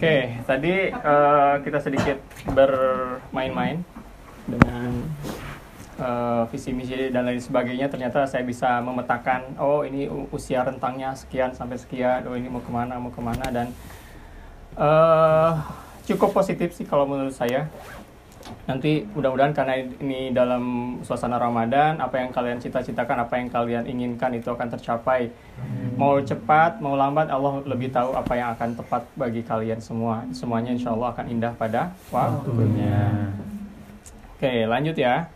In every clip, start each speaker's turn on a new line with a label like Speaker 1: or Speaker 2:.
Speaker 1: Oke, tadi eh, kita sedikit bermain-main dengan eh, visi misi dan lain sebagainya. Ternyata saya bisa memetakan, oh ini usia rentangnya sekian sampai sekian, oh ini mau ke mana mau ke mana dan eh, cukup positif sih kalau menurut saya. Nanti mudah-mudahan karena ini dalam suasana Ramadan, apa yang kalian cita-citakan, apa yang kalian inginkan itu akan tercapai. Mau cepat, mau lambat, Allah lebih tahu apa yang akan tepat bagi kalian semua. Semuanya insya Allah akan indah pada waktunya. Oke, lanjut ya.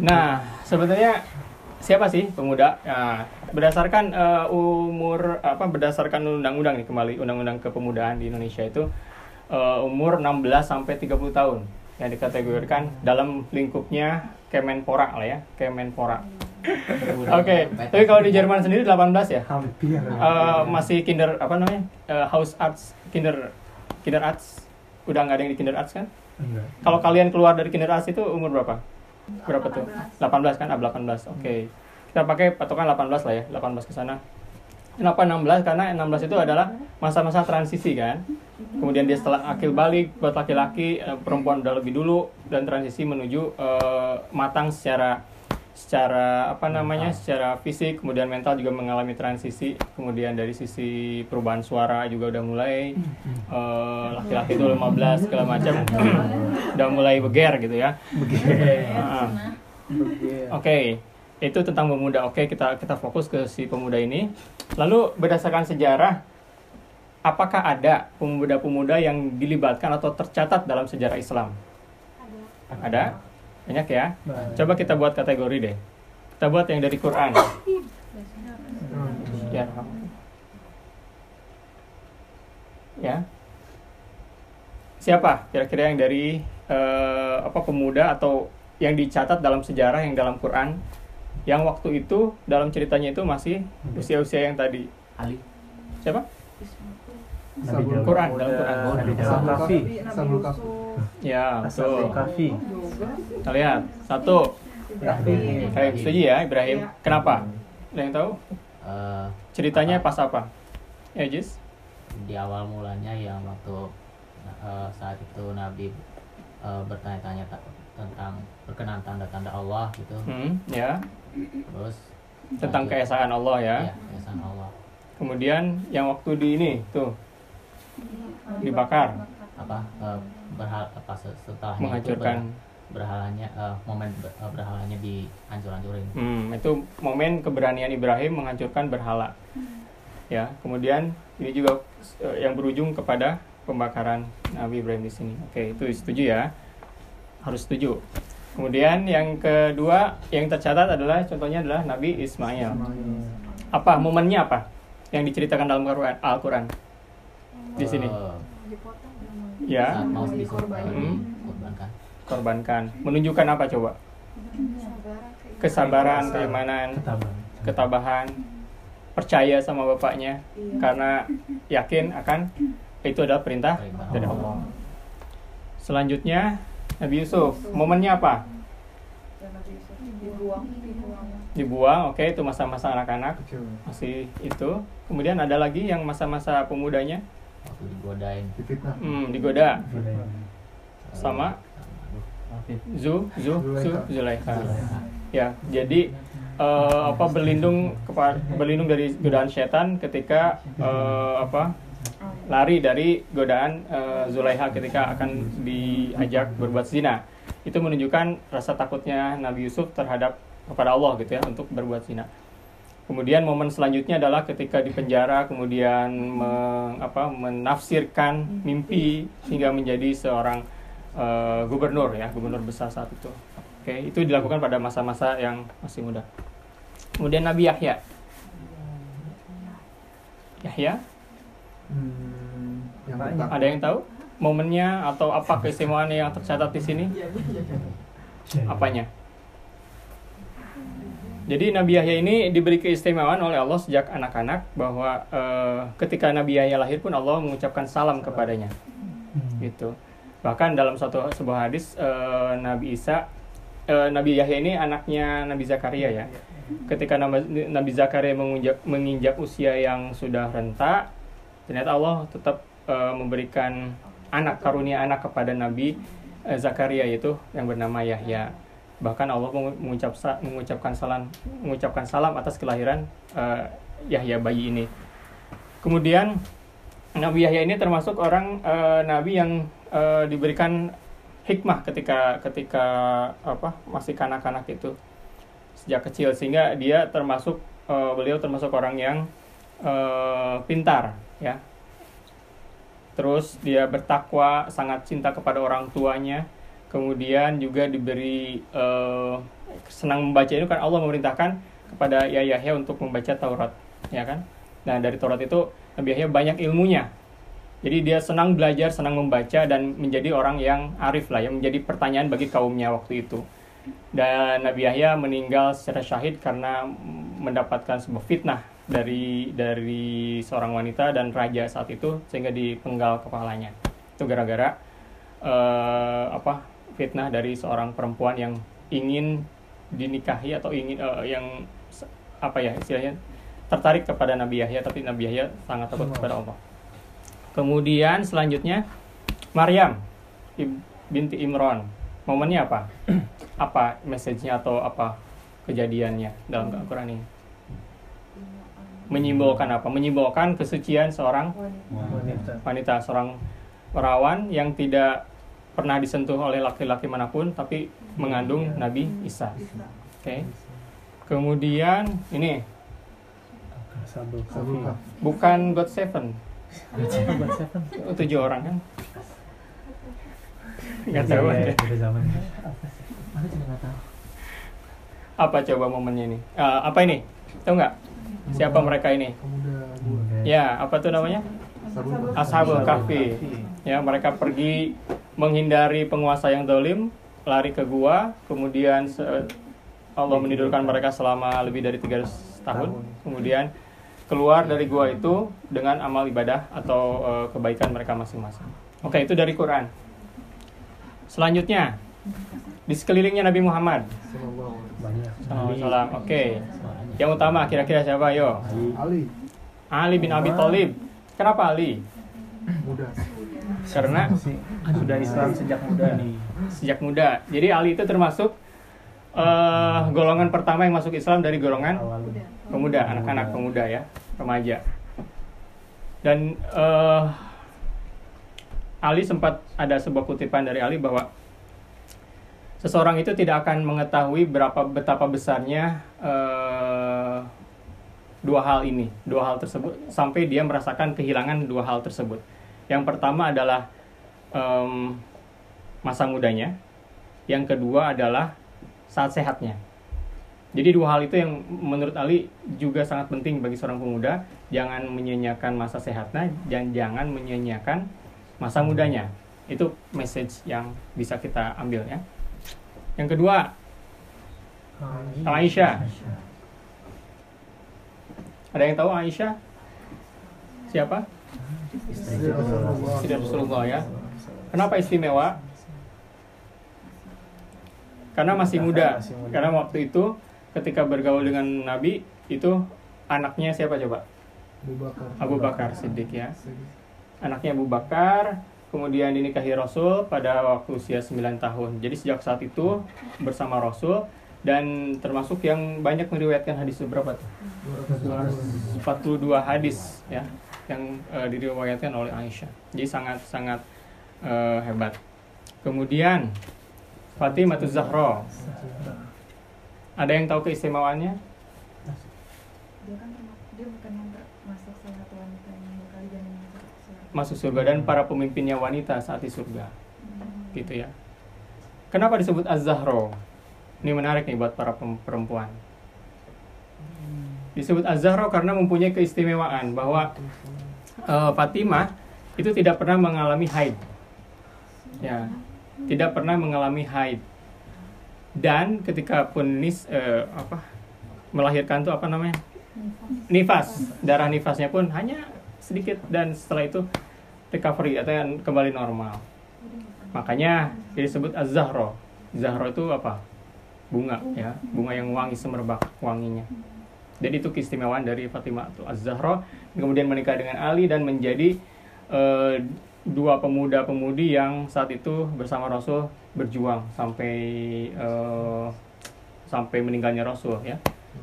Speaker 1: Nah, sebenarnya siapa sih pemuda? Nah, berdasarkan eh, umur apa berdasarkan undang-undang nih kembali undang-undang kepemudaan di Indonesia itu eh, umur 16 sampai 30 tahun yang dikategorikan dalam lingkupnya Kemenpora lah ya, Kemenpora. Oke, tapi kalau di Jerman sendiri 18 ya?
Speaker 2: hampir
Speaker 1: Eh, masih kinder apa namanya? Eh, house arts, kinder kinder arts. Udah nggak ada yang di kinder arts kan?
Speaker 2: enggak
Speaker 1: Kalau kalian keluar dari kinder arts itu umur berapa? Berapa tuh? 18 kan? Ah, 18. Oke. Kita pakai patokan 18 lah ya, 18 ke sana. Kenapa 16? Karena 16 itu adalah masa-masa transisi kan. Kemudian dia setelah akil balik buat laki-laki, eh, perempuan udah lebih dulu dan transisi menuju eh, matang secara secara apa namanya? secara fisik, kemudian mental juga mengalami transisi. Kemudian dari sisi perubahan suara juga udah mulai eh, laki-laki itu 15 segala macam udah mulai beger gitu ya. Ah. Oke, itu tentang pemuda. Oke, kita kita fokus ke si pemuda ini. Lalu berdasarkan sejarah, apakah ada pemuda-pemuda yang dilibatkan atau tercatat dalam sejarah Islam? Ada? Banyak ya. Coba kita buat kategori deh. Kita buat yang dari Quran. Ya. Ya. Siapa kira-kira yang dari eh, apa pemuda atau yang dicatat dalam sejarah yang dalam Quran yang waktu itu dalam ceritanya itu masih usia-usia yang tadi.
Speaker 3: Ali
Speaker 1: Siapa?
Speaker 2: Nabi Daud.
Speaker 1: Quran dalam Quran.
Speaker 2: Nabi Daud.
Speaker 4: Sabul Kafi.
Speaker 2: Sabul Kafi.
Speaker 1: Ya,
Speaker 4: Sabul
Speaker 1: betul.
Speaker 4: Kafi.
Speaker 1: Kita lihat. Satu.
Speaker 2: Ibrahim.
Speaker 1: Baik, setuju ya Ibrahim. Kenapa? Ada yang tahu?
Speaker 3: eh,
Speaker 1: Ceritanya pas apa? Ya, Jis.
Speaker 3: di awal mulanya yang waktu eh, saat itu Nabi eh, bertanya-tanya ta- tentang berkenan tanda-tanda Allah gitu
Speaker 1: Hmm, ya.
Speaker 3: Terus
Speaker 1: Tentang
Speaker 3: lanjut-
Speaker 1: keesaan Allah ya.
Speaker 3: Iya, keesaan Allah
Speaker 1: Kemudian yang waktu di ini tuh dibakar,
Speaker 3: apa eh, berhal apa se- setelahnya itu
Speaker 1: menghancurkan.
Speaker 3: ber- berhalanya eh, momen ber- eh, berhalanya dihancur-hancurin
Speaker 1: Hmm, itu momen keberanian Ibrahim menghancurkan berhala. Ya, kemudian ini juga eh, yang berujung kepada pembakaran Nabi Ibrahim di sini. Oke, itu setuju ya. Harus setuju. Kemudian yang kedua yang tercatat adalah contohnya adalah Nabi Ismail. Apa momennya apa yang diceritakan dalam Al-Quran? Al-Quran? Di sini.
Speaker 3: Eh,
Speaker 1: Ya,
Speaker 3: mau
Speaker 1: Hmm.
Speaker 3: dikorbankan
Speaker 1: korbankan. Menunjukkan apa coba? Kesabaran, keimanan,
Speaker 2: Ketabahan.
Speaker 1: ketabahan, percaya sama bapaknya karena yakin akan itu adalah perintah dari.
Speaker 3: Allah.
Speaker 1: Selanjutnya Nabi Yusuf, momennya apa? Dibuang, oke itu masa-masa anak-anak. Masih itu. Kemudian ada lagi yang masa-masa pemudanya,
Speaker 3: waktu digodain.
Speaker 1: Hmm, digoda. Sama?
Speaker 3: Aduh,
Speaker 1: Zu, Zu, Zu, Zulaikha. Ya, jadi eh, apa berlindung kepada berlindung dari godaan setan ketika eh, apa lari dari godaan eh, Zulaiha ketika akan diajak berbuat zina. Itu menunjukkan rasa takutnya Nabi Yusuf terhadap kepada Allah gitu ya untuk berbuat zina. Kemudian momen selanjutnya adalah ketika di penjara kemudian meng- apa, menafsirkan mimpi hingga menjadi seorang eh, gubernur ya, gubernur besar saat itu. Oke, itu dilakukan pada masa-masa yang masih muda. Kemudian Nabi Yahya. Yahya,
Speaker 2: Hmm, yang
Speaker 4: Banyak.
Speaker 1: ada yang tahu momennya atau apa keistimewaannya yang tercatat di sini? Apanya? Jadi Nabi Yahya ini diberi keistimewaan oleh Allah sejak anak-anak bahwa eh, ketika Nabi Yahya lahir pun Allah mengucapkan salam kepadanya.
Speaker 2: Hmm.
Speaker 1: Gitu. Bahkan dalam satu sebuah hadis eh, Nabi Isa eh, Nabi Yahya ini anaknya Nabi Zakaria ya. Ketika Nabi, Nabi Zakaria menginjak, menginjak usia yang sudah renta, ternyata Allah tetap eh, memberikan anak karunia anak kepada Nabi eh, Zakaria itu yang bernama Yahya. Bahkan Allah mengu- mengucap mengucapkan salam mengucapkan salam atas kelahiran eh, Yahya bayi ini. Kemudian Nabi Yahya ini termasuk orang eh, Nabi yang eh, diberikan hikmah ketika ketika apa masih kanak-kanak itu sejak kecil. Sehingga dia termasuk eh, beliau termasuk orang yang eh, pintar ya. Terus dia bertakwa sangat cinta kepada orang tuanya. Kemudian juga diberi eh, senang membaca itu kan Allah memerintahkan kepada Yahya untuk membaca Taurat ya kan? Nah dari Taurat itu Nabi Yahya banyak ilmunya. Jadi dia senang belajar senang membaca dan menjadi orang yang arif lah yang menjadi pertanyaan bagi kaumnya waktu itu. Dan Nabi Yahya meninggal secara syahid karena mendapatkan sebuah fitnah dari dari seorang wanita dan raja saat itu sehingga dipenggal kepalanya. Itu gara-gara eh, apa fitnah dari seorang perempuan yang ingin dinikahi atau ingin eh, yang apa ya istilahnya tertarik kepada Nabi Yahya tapi Nabi Yahya sangat takut kepada Allah. Kemudian selanjutnya Maryam binti Imran. Momennya apa? Apa message-nya atau apa kejadiannya dalam Al-Quran ini menyimbolkan apa? Menyimbolkan kesucian seorang
Speaker 2: wanita.
Speaker 1: wanita seorang perawan yang tidak pernah disentuh oleh laki-laki mana pun tapi mengandung Nabi Isa. Oke. Kemudian ini. Bukan God Seven. Itu tujuh orang kan? Nggak tahu
Speaker 4: Iya,
Speaker 3: tahu.
Speaker 1: apa coba momennya ini? Eh, apa ini? Tahu nggak siapa mereka ini ya apa tuh namanya. Ashabul Kahfi. Ya, mereka pergi menghindari penguasa yang dolim, lari ke gua, kemudian se- Allah menidurkan mereka selama lebih dari 300 tahun. Kemudian keluar dari gua itu dengan amal ibadah atau eh, kebaikan mereka masing-masing. Oke, itu dari Quran. Selanjutnya, di sekelilingnya Nabi Muhammad
Speaker 2: Sallallahu alaihi
Speaker 4: Banyak.
Speaker 1: Yang utama kira-kira siapa? Yo.
Speaker 2: Ali
Speaker 1: Ali bin Abi Thalib. Kenapa Ali?
Speaker 2: muda
Speaker 1: Karena
Speaker 4: Sudah Islam sejak muda nih.
Speaker 1: sejak muda. Jadi Ali itu termasuk eh, golongan pertama yang masuk Islam dari golongan pemuda, anak-anak pemuda ya, remaja. Dan eh, Ali sempat ada sebuah kutipan dari Ali bahwa seseorang itu tidak akan mengetahui berapa betapa besarnya eh, dua hal ini, dua hal tersebut sampai dia merasakan kehilangan dua hal tersebut. Yang pertama adalah em, masa mudanya, yang kedua adalah saat sehatnya. Jadi dua hal itu yang menurut Ali juga sangat penting bagi seorang pemuda, jangan menyia-nyiakan masa sehatnya dan jangan menyia-nyiakan masa mudanya. Itu message yang bisa kita ambil ya. Yang kedua, Aisyah. Ada yang tahu Aisyah? Siapa?
Speaker 2: Istri Rasulullah.
Speaker 1: Istri Rasulullah ya. Kenapa istimewa? Karena masih muda.
Speaker 4: Masih muda.
Speaker 1: Karena waktu itu ketika bergaul dengan Nabi itu anaknya siapa coba?
Speaker 2: Abu Bakar
Speaker 1: Abu Bakar Siddiq ya. Anaknya Abu Bakar kemudian dinikahi Rasul pada waktu usia 9 tahun. Jadi sejak saat itu bersama Rasul dan termasuk yang banyak meriwayatkan hadis berapa tuh? 42 hadis ya yang eh, diriwayatkan oleh Aisyah. Jadi sangat sangat eh, hebat. Kemudian Fatimah Zahra. Ada yang tahu keistimewaannya?
Speaker 5: dia kan dia bukan yang termasuk salah satu wanita yang bakal jalan masuk surga.
Speaker 1: Dan para pemimpinnya wanita saat di surga. Gitu ya. Kenapa disebut Az-Zahra? Ini menarik nih buat para perempuan. Disebut Az-Zahra karena mempunyai keistimewaan bahwa eh, Fatimah itu tidak pernah mengalami haid. Ya, tidak pernah mengalami haid. Dan ketika pun nis eh, apa melahirkan tuh apa namanya? Nifas. Darah nifasnya pun hanya sedikit dan setelah itu recovery atau yang kembali normal. Makanya disebut Az-Zahra. Zahra itu apa? Bunga ya, bunga yang wangi semerbak wanginya. Jadi itu keistimewaan dari Fatimah Az-Zahra kemudian menikah dengan Ali dan menjadi eh, dua pemuda-pemudi yang saat itu bersama Rasul berjuang sampai eh, sampai meninggalnya Rasul ya.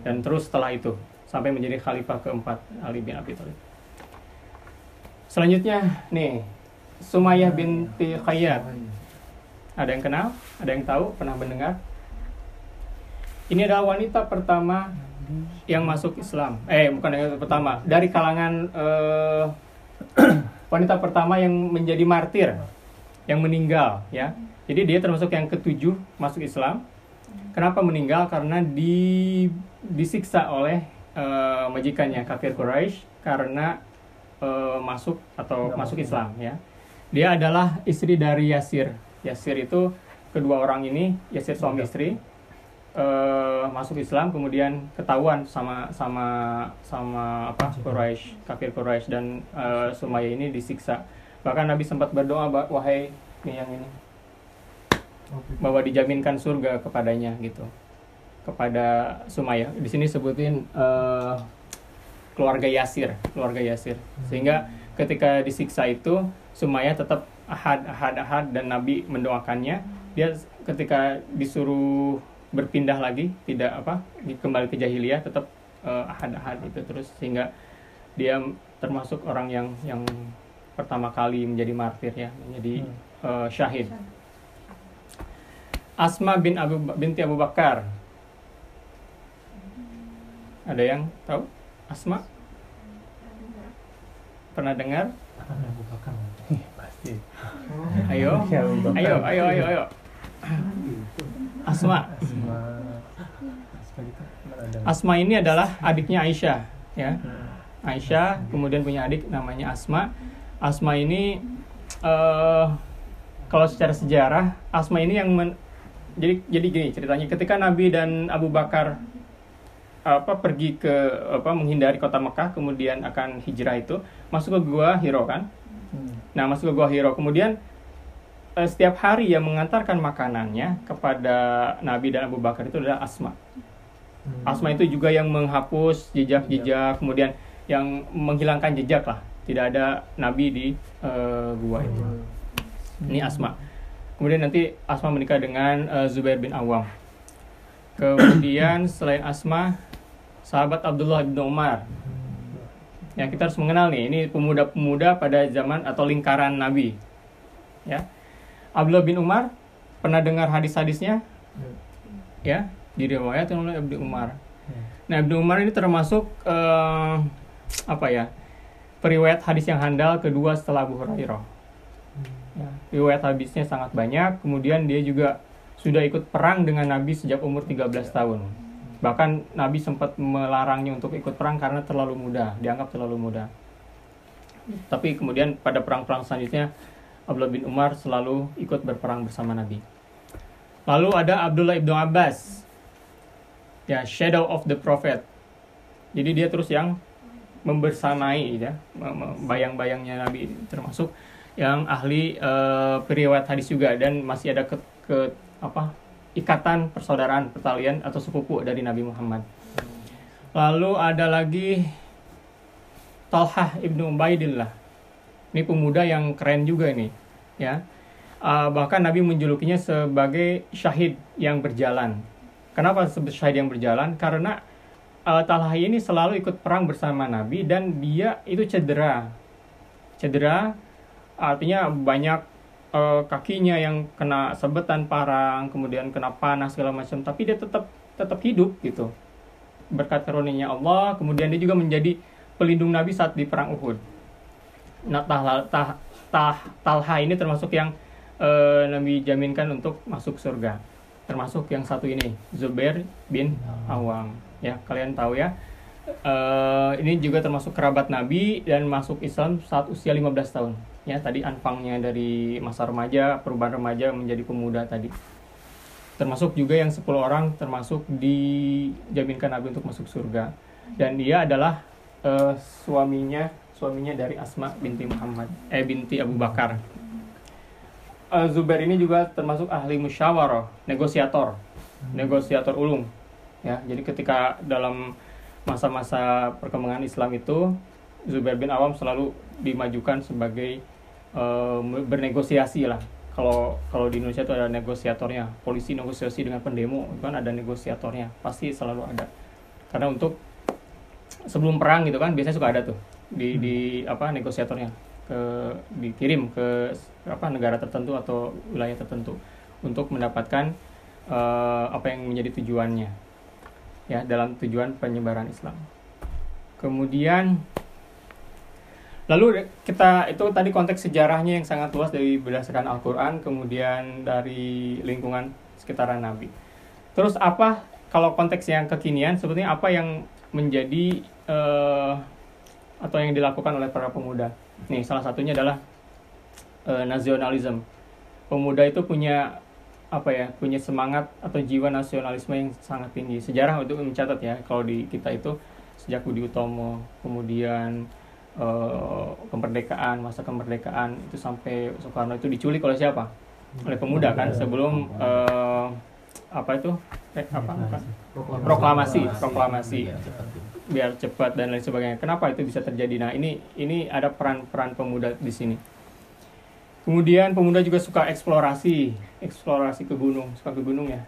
Speaker 1: Dan terus setelah itu sampai menjadi khalifah keempat Ali bin Abi Thalib. Selanjutnya nih Sumayyah binti Khayyat. Ada yang kenal? Ada yang tahu? Pernah mendengar? Ini adalah wanita pertama yang masuk Islam. Eh, bukan yang pertama. Dari kalangan eh, wanita pertama yang menjadi martir, yang meninggal, ya. Jadi dia termasuk yang ketujuh masuk Islam. Kenapa meninggal? Karena di disiksa oleh eh, majikannya kafir Quraisy karena eh, masuk atau masuk Islam, ya. Dia adalah istri dari Yasir. Yasir itu kedua orang ini, Yasir suami istri, eh, masuk Islam kemudian ketahuan sama sama sama apa Quraisy kafir Quraisy dan eh, Sumayyah ini disiksa. Bahkan Nabi sempat berdoa "Ba- wahai ini yang ini bahwa dijaminkan surga kepadanya gitu. Kepada Sumayyah di sini sebutin eh, keluarga Yasir keluarga Yasir. Sehingga ketika disiksa itu Sumayyah tetap ahad ahad ahad dan Nabi mendoakannya. Dia ketika disuruh berpindah lagi tidak apa kembali ke jahiliyah tetap eh, ahad ahad itu terus. Sehingga dia termasuk orang yang yang pertama kali menjadi martir ya menjadi eh, syahid. Asma bin Abu binti Abu Bakar. Ada yang tahu Asma pernah dengar
Speaker 3: Abu Bakar.
Speaker 4: Pasti.
Speaker 1: ayo
Speaker 4: Ya, Bakar.
Speaker 1: ayo ayo ayo ayo Asma
Speaker 4: Asma. Asma gitu.
Speaker 1: Ini adalah adiknya Aisyah ya
Speaker 4: Hmm.
Speaker 1: Aisyah kemudian punya adik namanya Asma Asma ini eh kalau secara sejarah Asma ini yang men- jadi jadi gini ceritanya ketika Nabi dan Abu Bakar apa pergi ke apa menghindari kota Mekah kemudian akan hijrah itu masuk ke gua Hiro kan
Speaker 4: Hmm.
Speaker 1: Nah, masuk ke Gua Hiro. Kemudian eh, setiap hari yang mengantarkan makanannya kepada Nabi dan Abu Bakar itu adalah Asma. Asma itu juga yang menghapus jejak-jejak, kemudian yang menghilangkan jejak lah. Tidak ada Nabi di eh, gua itu. Ini Asma. Kemudian nanti Asma menikah dengan eh, Zubair bin Awam. Kemudian selain Asma, sahabat Abdullah bin Umar. Ya, kita harus mengenal nih, ini pemuda-pemuda pada zaman atau lingkaran Nabi. Ya. Abdullah bin Umar pernah dengar hadis-hadisnya? Ya, diriwayatkan oleh Ibnu Umar. Nah, Ibnu Umar ini termasuk eh, apa ya? Periwayat hadis yang handal kedua setelah Abu Hurairah. Ya, riwayat hadisnya sangat banyak, kemudian dia juga sudah ikut perang dengan Nabi sejak umur 13 tahun. Bahkan Nabi sempat melarangnya untuk ikut perang karena terlalu muda, dianggap terlalu muda. Tapi kemudian pada perang-perang selanjutnya Abdullah bin Umar selalu ikut berperang bersama Nabi. Lalu ada Abdullah ibnu Abbas, ya Shadow of the Prophet. Jadi dia terus yang membersamai ya bayang-bayangnya Nabi termasuk yang ahli eh, periwayat hadis juga dan masih ada ke, ke apa ikatan persaudaraan pertalian atau sepupu dari Nabi Muhammad. Lalu ada lagi Talhah ibnu Ubaidillah. Ini pemuda yang keren juga ini, ya. Eh, bahkan Nabi menjulukinya sebagai syahid yang berjalan. Kenapa disebut syahid yang berjalan? Karena eh, Talhah ini selalu ikut perang bersama Nabi dan dia itu cedera. Cedera artinya banyak eh, kakinya yang kena sebetan parang, kemudian kena panas segala macam, tapi dia tetap tetap hidup gitu. Berkat karunia Allah, kemudian dia juga menjadi pelindung Nabi saat di perang Uhud. Nah, Talha, Tah- Tah- Talha ini termasuk yang eh, Nabi jaminkan untuk masuk surga. Termasuk yang satu ini, Zubair bin Awam. Ya, kalian tahu ya. Eh, ini juga termasuk kerabat Nabi dan masuk Islam saat usia 15 tahun. Ya, tadi anfangnya dari masa remaja, perubahan remaja menjadi pemuda tadi. Termasuk juga yang 10 orang termasuk dijaminkan Nabi untuk masuk surga. Dan dia adalah eh, suaminya suaminya dari Asma binti Muhammad eh binti Abu Bakar. Eh, Zubair ini juga termasuk ahli musyawarah, negosiator, negosiator ulung. Ya, jadi ketika dalam masa-masa perkembangan Islam itu Zubair bin Awam selalu dimajukan sebagai eh, bernegosiasi lah. Kalau kalau di Indonesia itu ada negosiatornya. Polisi negosiasi dengan pendemo itu kan ada negosiatornya. Pasti selalu ada. Karena untuk sebelum perang gitu kan biasanya suka ada tuh. Di di apa negosiatornya. Ke dikirim ke apa negara tertentu atau wilayah tertentu untuk mendapatkan eh, apa yang menjadi tujuannya. Ya dalam tujuan penyebaran Islam. Kemudian Lalu kita itu tadi konteks sejarahnya yang sangat luas dari berdasarkan Al-Qur'an kemudian dari lingkungan sekitaran Nabi. Terus apa kalau konteks yang kekinian sebetulnya apa yang menjadi eh, atau yang dilakukan oleh para pemuda? Nih, salah satunya adalah eh, nasionalisme. Pemuda itu punya apa ya? Punya semangat atau jiwa nasionalisme yang sangat tinggi. Sejarah itu mencatat ya kalau di kita itu sejak Budi Utomo, kemudian eh, kemerdekaan masa kemerdekaan itu sampai Soekarno itu diculik oleh siapa? Oleh pemuda kan sebelum eh, apa itu? Eh, apa bukan? proklamasi. Proklamasi
Speaker 3: Biar cepat gitu.
Speaker 1: biar cepat dan lain sebagainya. Kenapa itu bisa terjadi? Nah ini ini ada peran-peran pemuda di sini. Kemudian pemuda juga suka eksplorasi eksplorasi ke gunung. Suka ke gunung ya?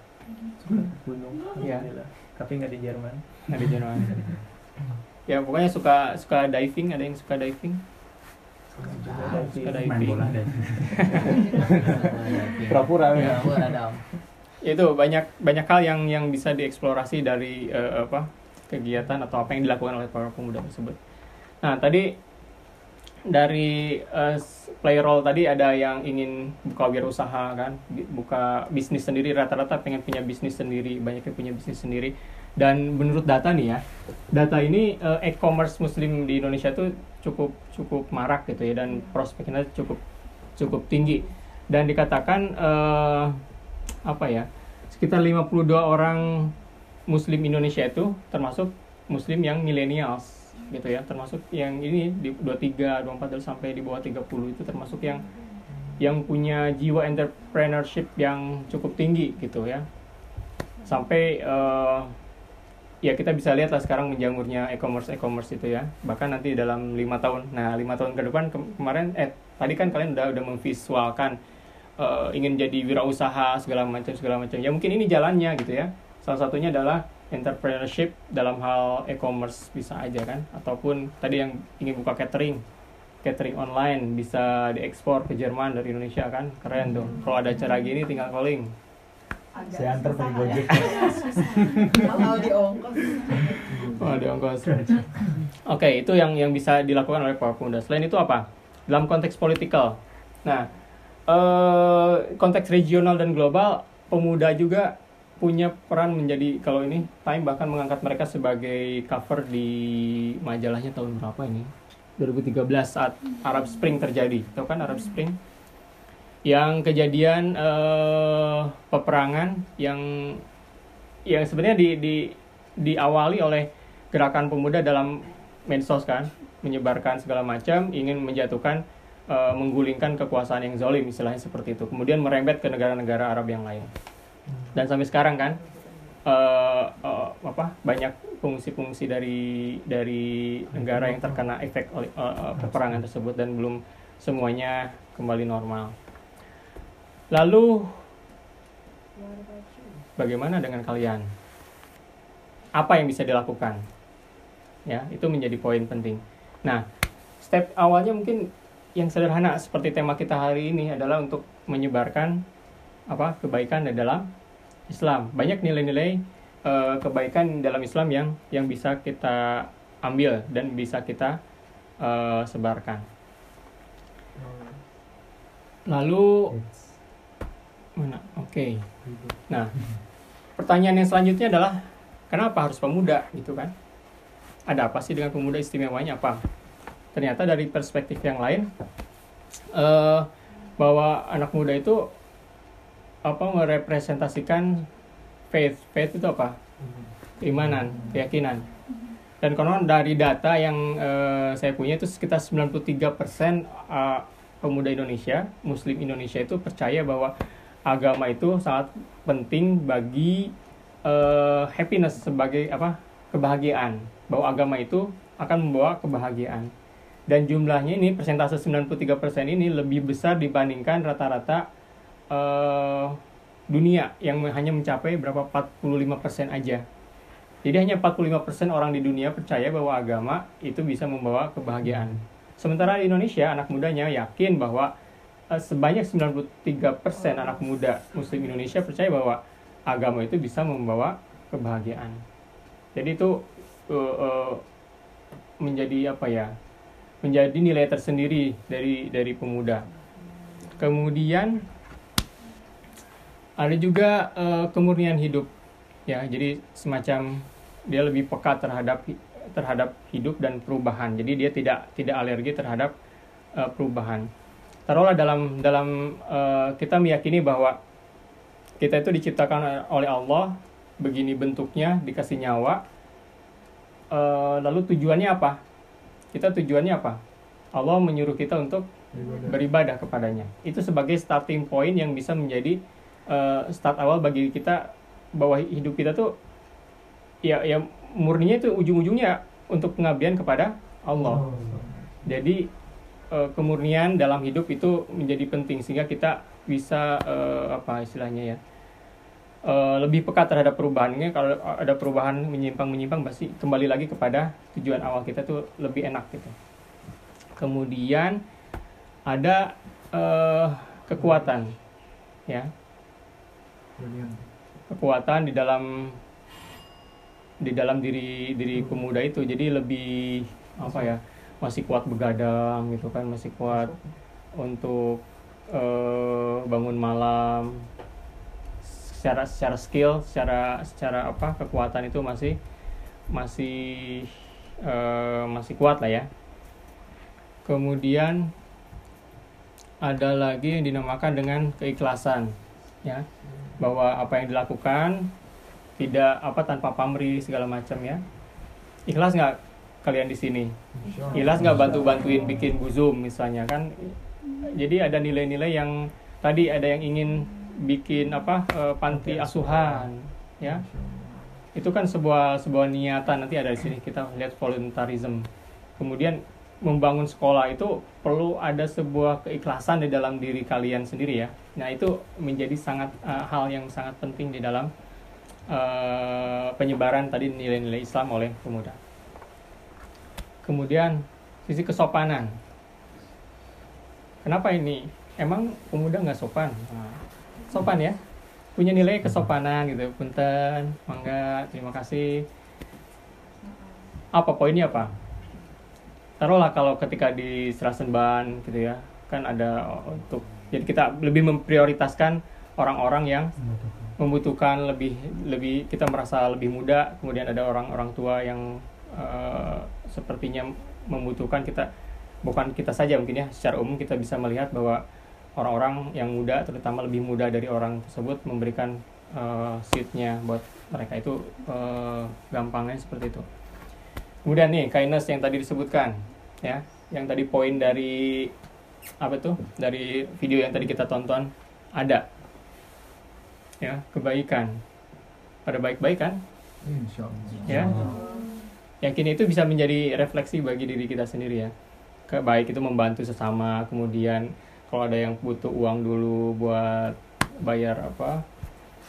Speaker 4: Gunung.
Speaker 1: Iya.
Speaker 4: Alhamdulillah. tapi nggak di Jerman.
Speaker 1: Nah, di Jerman. ya pokoknya suka suka diving ada yang suka diving? Suka
Speaker 4: main
Speaker 1: diving
Speaker 4: bola deh.
Speaker 3: Pura-pura
Speaker 4: ya.
Speaker 1: Itu banyak banyak hal yang yang bisa dieksplorasi dari eh, apa kegiatan atau apa yang dilakukan oleh para pemuda tersebut. Nah tadi dari eh, play role tadi ada yang ingin buka wirausaha kan, buka bisnis sendiri rata-rata pengen punya bisnis sendiri, banyak yang punya bisnis sendiri. Dan menurut data nih ya, data ini eh, e-commerce muslim di Indonesia tuh cukup cukup marak gitu ya dan prospeknya cukup cukup tinggi dan dikatakan eh, apa ya sekitar 52 orang muslim Indonesia itu termasuk muslim yang millennials gitu ya. Termasuk yang ini di 23 24 dan sampai di bawah 30 itu termasuk yang yang punya jiwa entrepreneurship yang cukup tinggi gitu ya. Sampai eh, ya kita bisa lihat lah sekarang menjamurnya e-commerce e-commerce itu ya. Bahkan nanti dalam lima tahun nah lima tahun ke depan ke- kemarin eh tadi kan kalian udah udah memvisualkan eh, ingin jadi wirausaha segala macam segala macam. Ya mungkin ini jalannya gitu ya. Salah satunya adalah entrepreneurship dalam hal e-commerce bisa aja kan ataupun tadi yang ingin buka catering catering online bisa diekspor ke Jerman dari Indonesia kan keren tuh kalau ada acara gini tinggal calling
Speaker 5: Agak
Speaker 4: saya antar pakai
Speaker 5: ya.
Speaker 4: gojek
Speaker 5: Kalau di ongkos.
Speaker 1: Oh, ada ongkos. Oke, itu yang yang bisa dilakukan oleh para pemuda. Selain itu apa? Dalam konteks politikal. Nah, eh, konteks regional dan global, pemuda juga punya peran menjadi kalau ini Time bahkan mengangkat mereka sebagai cover di majalahnya tahun berapa ini? 2013 saat Arab Spring terjadi. Tahu kan Arab Spring? Yang kejadian eh, peperangan yang yang sebenarnya di, di diawali oleh gerakan pemuda dalam medsos kan menyebarkan segala macam ingin menjatuhkan eh, menggulingkan kekuasaan yang zalim istilahnya seperti itu kemudian merembet ke negara-negara Arab yang lain dan sampai sekarang kan eh, eh, apa banyak fungsi-fungsi dari dari negara yang terkena efek oleh eh, eh, peperangan tersebut dan belum semuanya kembali normal lalu bagaimana dengan kalian? Apa yang bisa dilakukan? Ya, itu menjadi poin penting. Nah, step awalnya mungkin yang sederhana seperti tema kita hari ini adalah untuk menyebarkan apa kebaikan dalam Islam. Banyak nilai-nilai eh, kebaikan dalam Islam yang yang bisa kita ambil dan bisa kita eh, sebarkan. Lalu mana? Oke. Nah, pertanyaan yang selanjutnya adalah kenapa harus pemuda gitu kan? Ada apa sih dengan pemuda istimewanya apa? Ternyata dari perspektif yang lain eh bahwa anak muda itu apa merepresentasikan faith. Faith itu apa? Keimanan, keyakinan. Dan konon dari data yang eh, saya punya itu sekitar 93% eh, pemuda Indonesia, muslim Indonesia itu percaya bahwa agama itu sangat penting bagi eh, happiness sebagai apa kebahagiaan bahwa agama itu akan membawa kebahagiaan. Dan jumlahnya ini persentase 93% ini lebih besar dibandingkan rata-rata eh, dunia yang hanya mencapai berapa 45% aja. Jadi hanya 45% orang di dunia percaya bahwa agama itu bisa membawa kebahagiaan. Sementara di Indonesia anak mudanya yakin bahwa eh, sebanyak 93% anak muda muslim Indonesia percaya bahwa agama itu bisa membawa kebahagiaan. Jadi itu eh, eh, menjadi apa ya? Menjadi nilai tersendiri dari dari pemuda. Kemudian ada juga eh, kemurnian hidup. Ya jadi semacam dia lebih peka terhadap terhadap hidup dan perubahan. Jadi dia tidak tidak alergi terhadap eh, perubahan. Taruhlah dalam dalam eh, kita meyakini bahwa kita itu diciptakan oleh Allah begini bentuknya dikasih nyawa. Eh, lalu tujuannya apa? Kita tujuannya apa? Allah menyuruh kita untuk
Speaker 2: Ibadah.
Speaker 1: beribadah kepadanya. Itu sebagai starting point yang bisa menjadi uh, start awal bagi kita bahwa hidup kita tuh ya ya murninya itu ujung-ujungnya untuk pengabdian kepada Allah. Jadi uh, kemurnian dalam hidup itu menjadi penting sehingga kita bisa uh, apa istilahnya ya uh, lebih peka terhadap perubahannya. Kalau ada perubahan menyimpang-menyimpang pasti kembali lagi kepada tujuan awal kita tuh lebih enak gitu. Kemudian ada eh, kekuatan ya kekuatan di dalam di dalam diri diri pemuda itu. Jadi lebih apa ya masih kuat begadang gitu kan masih kuat untuk eh, bangun malam. Secara secara skill secara secara apa kekuatan itu masih masih eh, masih kuat lah ya. Kemudian ada lagi yang dinamakan dengan keikhlasan ya bahwa apa yang dilakukan tidak apa tanpa pamrih segala macam ya. Ikhlas nggak kalian di sini? Ikhlas nggak bantu bantuin bikin buzum misalnya kan? Jadi ada nilai-nilai yang tadi ada yang ingin bikin apa eh, panti asuhan. ya. Itu kan sebuah sebuah niatan nanti ada di sini kita lihat voluntarism. Kemudian membangun sekolah itu perlu ada sebuah keikhlasan di dalam diri kalian sendiri ya nah itu menjadi sangat eh, hal yang sangat penting di dalam eh, penyebaran tadi nilai-nilai Islam oleh pemuda. Kemudian sisi kesopanan. Kenapa ini? Emang pemuda nggak sopan? Nah, sopan ya. Punya nilai kesopanan gitu. Punten mangga terima kasih. Apa? Poinnya apa? Taruhlah kalau ketika di Strasenban gitu ya kan ada untuk jadi kita lebih memprioritaskan orang-orang yang membutuhkan. lebih lebih kita merasa lebih muda kemudian ada orang-orang tua yang eh, sepertinya membutuhkan kita bukan kita saja mungkin ya secara umum kita bisa melihat bahwa orang-orang yang muda terutama lebih muda dari orang tersebut memberikan eh, seatnya buat mereka. Itu eh, gampangnya seperti itu. Kemudian nih kindness yang tadi disebutkan ya. Yang tadi poin dari apa tuh? Dari video yang tadi kita tonton ada. Ya kebaikan. Pada baik-baik kan? Ya. Yakin itu bisa menjadi refleksi bagi diri kita sendiri ya. Ke- baik itu membantu sesama kemudian kalau ada yang butuh uang dulu buat bayar apa?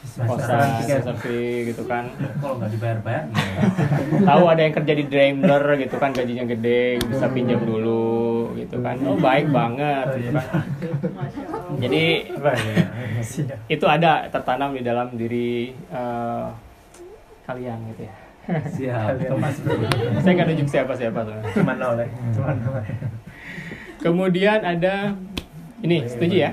Speaker 1: Kosan seperti gitu kan.
Speaker 3: Kalau nggak dibayar-bayar
Speaker 1: tahu ada yang kerja di Daimler gitu kan gajinya gede bisa pinjam dulu gitu kan. Oh baik banget gitu kan. Jadi itu ada tertanam di dalam diri eh, kalian gitu ya.
Speaker 3: Siap.
Speaker 1: saya nggak tunjuk siapa siapa soalnya.
Speaker 4: Cuma nol ya. Cuma nol.
Speaker 1: kemudian ada ini setuju ya?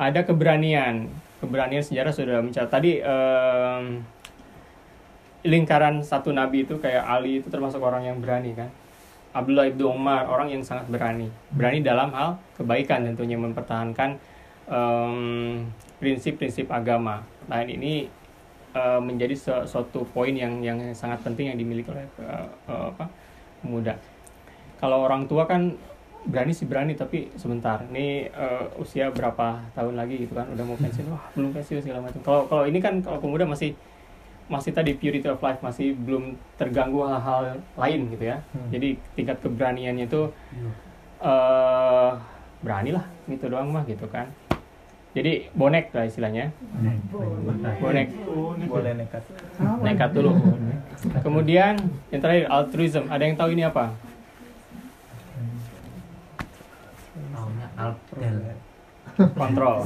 Speaker 1: ada keberanian. Keberanian sejarah sudah mencatat. Tadi em, lingkaran satu nabi itu kayak Ali itu termasuk orang yang berani kan Abdullah ibnu Umar orang yang sangat berani. Berani dalam hal kebaikan tentunya mempertahankan em, prinsip-prinsip agama. Nah ini eh, menjadi su- suatu poin yang yang sangat penting yang dimiliki oleh eh, eh, apa pemuda. Kalau orang tua kan berani sih berani tapi sebentar. Ini eh, usia berapa tahun lagi gitu kan udah mau pensiun. Wah belum pensiun segala macam. Kalau kalau ini kan kalau pemuda masih masih tadi purity of life masih belum terganggu hal-hal lain gitu ya.
Speaker 4: Hmm.
Speaker 1: jadi tingkat keberaniannya itu eh berani lah gitu doang mah gitu kan. Jadi bonek lah istilahnya. Bonek.
Speaker 4: Boleh nekat.
Speaker 1: Nekat dulu. Kemudian yang terakhir altruism. Ada yang tahu ini apa? Kontrol.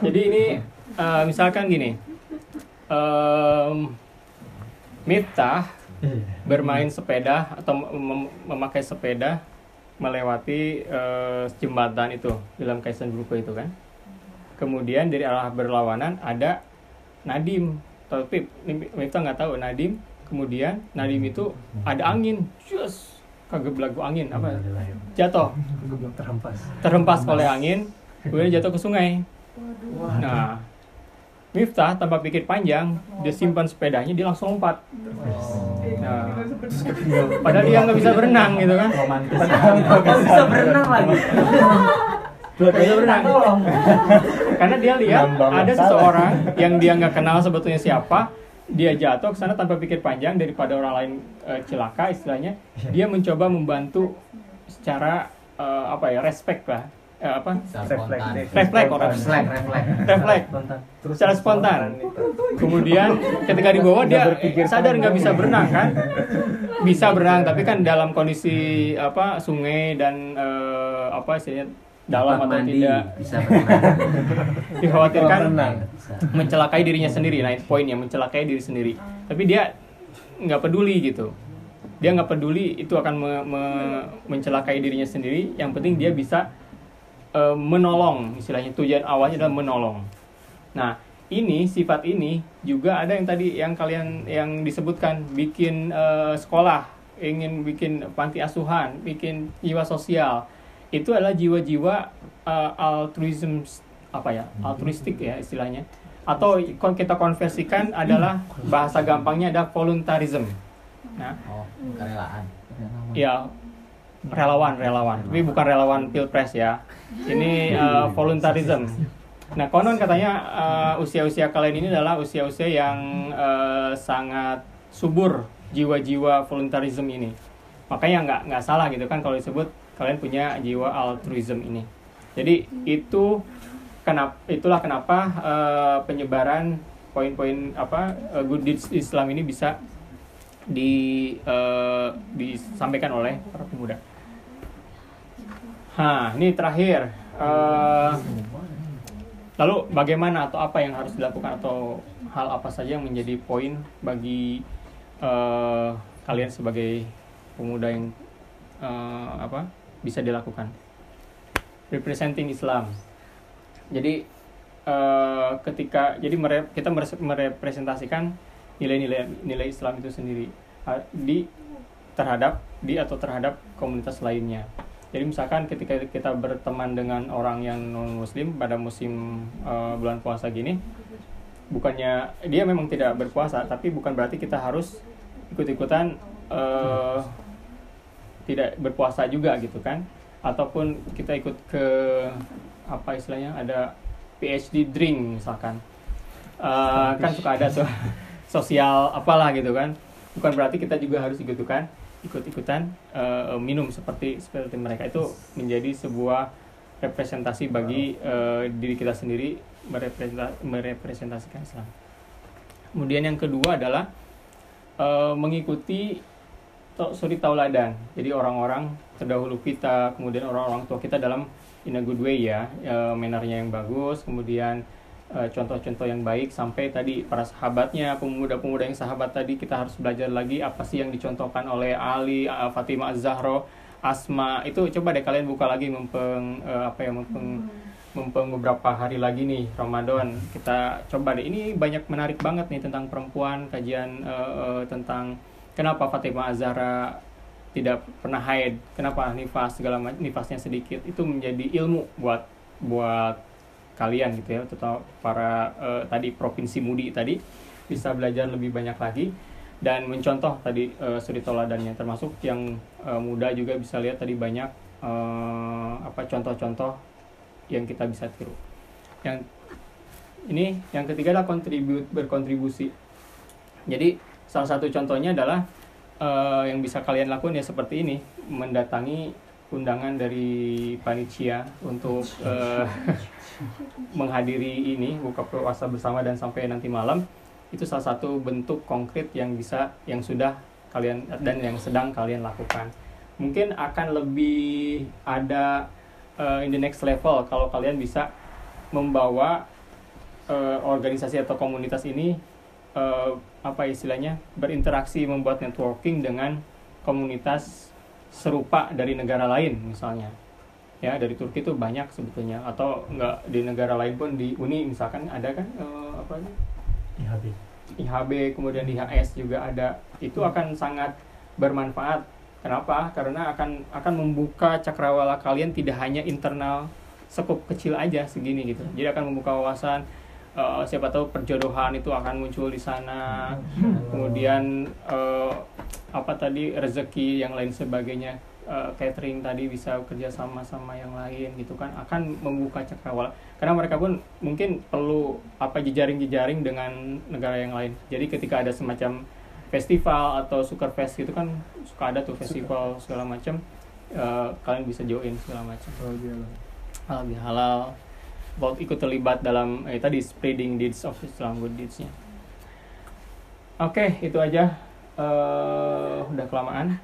Speaker 1: Jadi ini eh, misalkan gini Miftah bermain sepeda atau mem- memakai sepeda melewati eh, jembatan itu dalam kaisan buku itu kan. Kemudian dari arah berlawanan ada Nadim. Tapi Miftah nggak tahu Nadim. Kemudian Nadim itu ada angin. Just kagak belagu angin apa? Jatuh.
Speaker 4: Terhempas.
Speaker 1: Terhempas oleh angin kemudian jatuh ke sungai.
Speaker 5: Waduh.
Speaker 1: nah Miftah tanpa pikir panjang dia simpan sepedanya dia langsung lompat. Nah, padahal dia nggak bisa berenang gitu kan?
Speaker 3: Romantis.
Speaker 4: bisa berenang lagi.
Speaker 1: Bisa berenang. Karena dia lihat ada seseorang yang dia nggak kenal sebetulnya siapa dia jatuh ke sana tanpa pikir panjang daripada orang lain eh, celaka istilahnya. Dia mencoba membantu secara eh, apa ya respect lah Eh, apa. Refleks, orang.
Speaker 3: Refleks, refleks.
Speaker 1: refleks.
Speaker 4: Spontan.
Speaker 1: Secara spontan. kemudian ketika di bawah dia sadar nggak bisa berenang kan? Bisa berenang tapi kan dalam kondisi apa sungai dan eh, apa istilahnya dalam
Speaker 3: Tempat
Speaker 1: atau
Speaker 3: mandi,
Speaker 1: tidak.
Speaker 3: bisa berenang.
Speaker 1: dikhawatirkan mencelakai dirinya sendiri nah itu poinnya mencelakai diri sendiri. Tapi dia nggak peduli gitu. Dia nggak peduli itu akan me- me- mencelakai dirinya sendiri. Yang penting dia bisa eh, menolong istilahnya tujuan awalnya adalah menolong. Nah ini sifat ini juga ada yang tadi yang kalian yang disebutkan bikin eh, sekolah ingin bikin panti asuhan bikin jiwa sosial. Itu adalah jiwa-jiwa eh, altruism apa ya altruistik ya istilahnya. Atau kita konversikan adalah bahasa gampangnya ada voluntarism. Nah
Speaker 3: Oh, kerelaan.
Speaker 1: ya relawan relawan. Tapi bukan relawan pilpres ya ini eh, voluntarism. Nah konon katanya eh, usia-usia kalian ini adalah usia-usia yang eh, sangat subur jiwa-jiwa voluntarism ini. Makanya nggak nggak salah gitu kan kalau disebut kalian punya jiwa altruism ini. Jadi itu kenapa itulah kenapa eh, penyebaran poin-poin apa eh, good deeds Islam ini bisa di eh, disampaikan oleh para pemuda. Nah, ini terakhir. Eh, lalu bagaimana atau apa yang harus dilakukan atau hal apa saja yang menjadi poin bagi eh, kalian sebagai pemuda yang eh, apa bisa dilakukan? Representing Islam. Jadi eh, ketika jadi mere- kita mere- merepresentasikan nilai-nilai nilai Islam itu sendiri ah, di terhadap di atau terhadap komunitas lainnya. Jadi misalkan ketika kita berteman dengan orang yang non muslim pada musim eh, bulan puasa gini, bukannya dia memang tidak berpuasa, tapi bukan berarti kita harus ikut-ikutan eh, tidak berpuasa juga gitu kan? Ataupun kita ikut ke apa istilahnya ada PhD drink misalkan, Eh, kan suka ada tuh sosial apalah gitu kan? Bukan berarti kita juga harus ikut-ikutan ikut-ikutan eh, minum seperti seperti mereka itu menjadi sebuah representasi bagi eh, diri kita sendiri merepresenta- merepresentasikan Islam. Kemudian yang kedua adalah eh, mengikuti suri tauladan. Jadi orang-orang terdahulu kita, kemudian orang-orang tua kita dalam in a good way ya, eh, mannernya yang bagus, kemudian contoh-contoh yang baik sampai tadi para sahabatnya, pemuda-pemuda yang sahabat tadi kita harus belajar lagi apa sih yang dicontohkan oleh Ali, eh, Fatimah Az-Zahra, Asma. Itu coba deh kalian buka lagi mempeng eh, apa ya mempeng mumpung beberapa hari lagi nih Ramadan. Kita coba deh. Ini banyak menarik banget nih tentang perempuan kajian eh, eh, tentang kenapa Fatimah Azhara tidak pernah haid kenapa nifas segala nifasnya sedikit. Itu menjadi ilmu buat buat kalian gitu ya terutama para eh, tadi provinsi Mudi tadi bisa belajar lebih banyak lagi dan mencontoh tadi eh, suri toladannya termasuk yang eh, muda juga bisa lihat tadi banyak eh, apa contoh-contoh yang kita bisa tiru. Yang ini yang ketiga adalah kontribut berkontribusi. Jadi salah satu contohnya adalah eh, yang bisa kalian lakukan ya seperti ini, mendatangi undangan dari panitia untuk menghadiri ini buka puasa bersama dan sampai nanti malam itu salah satu bentuk konkret yang bisa yang sudah kalian dan yang sedang kalian lakukan. Mungkin akan lebih ada eh, in the next level kalau kalian bisa membawa eh, organisasi atau komunitas ini eh, apa istilahnya berinteraksi membuat networking dengan komunitas serupa dari negara lain misalnya ya dari Turki itu banyak sebetulnya. Atau enggak di negara lain pun di Uni misalkan ada kan eh, apa
Speaker 4: IHB
Speaker 1: IHB kemudian di HS juga ada. Itu akan sangat bermanfaat. Kenapa? Karena akan akan membuka cakrawala kalian tidak hanya internal sekup kecil aja segini gitu. Jadi akan membuka wawasan eh, siapa tahu perjodohan itu akan muncul di sana. Kemudian eh, apa tadi rezeki yang lain sebagainya eh, catering tadi bisa kerja sama sama yang lain gitu kan akan membuka cakrawala karena mereka pun mungkin perlu apa jejaring-jejaring dengan negara yang lain jadi ketika ada semacam festival atau suker fest gitu kan suka ada tuh festival segala macam eh, kalian bisa join segala macam
Speaker 2: Oh, iya lah.
Speaker 1: halal bihalal buat ikut terlibat dalam eh, tadi spreading deeds of Islam good deeds-nya. Oke, itu aja. Eh, udah kelamaan.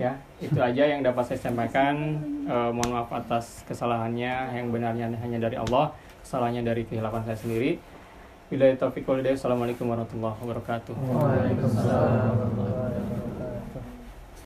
Speaker 1: Ya, itu aja yang dapat saya sampaikan. Eh, mohon maaf atas kesalahannya. Yang benarnya hanya dari Allah, kesalahannya dari kehilapan saya sendiri. Bila taufiq wal. Assalamualaikum warahmatullahi wabarakatuh.
Speaker 4: Waalaikumsalam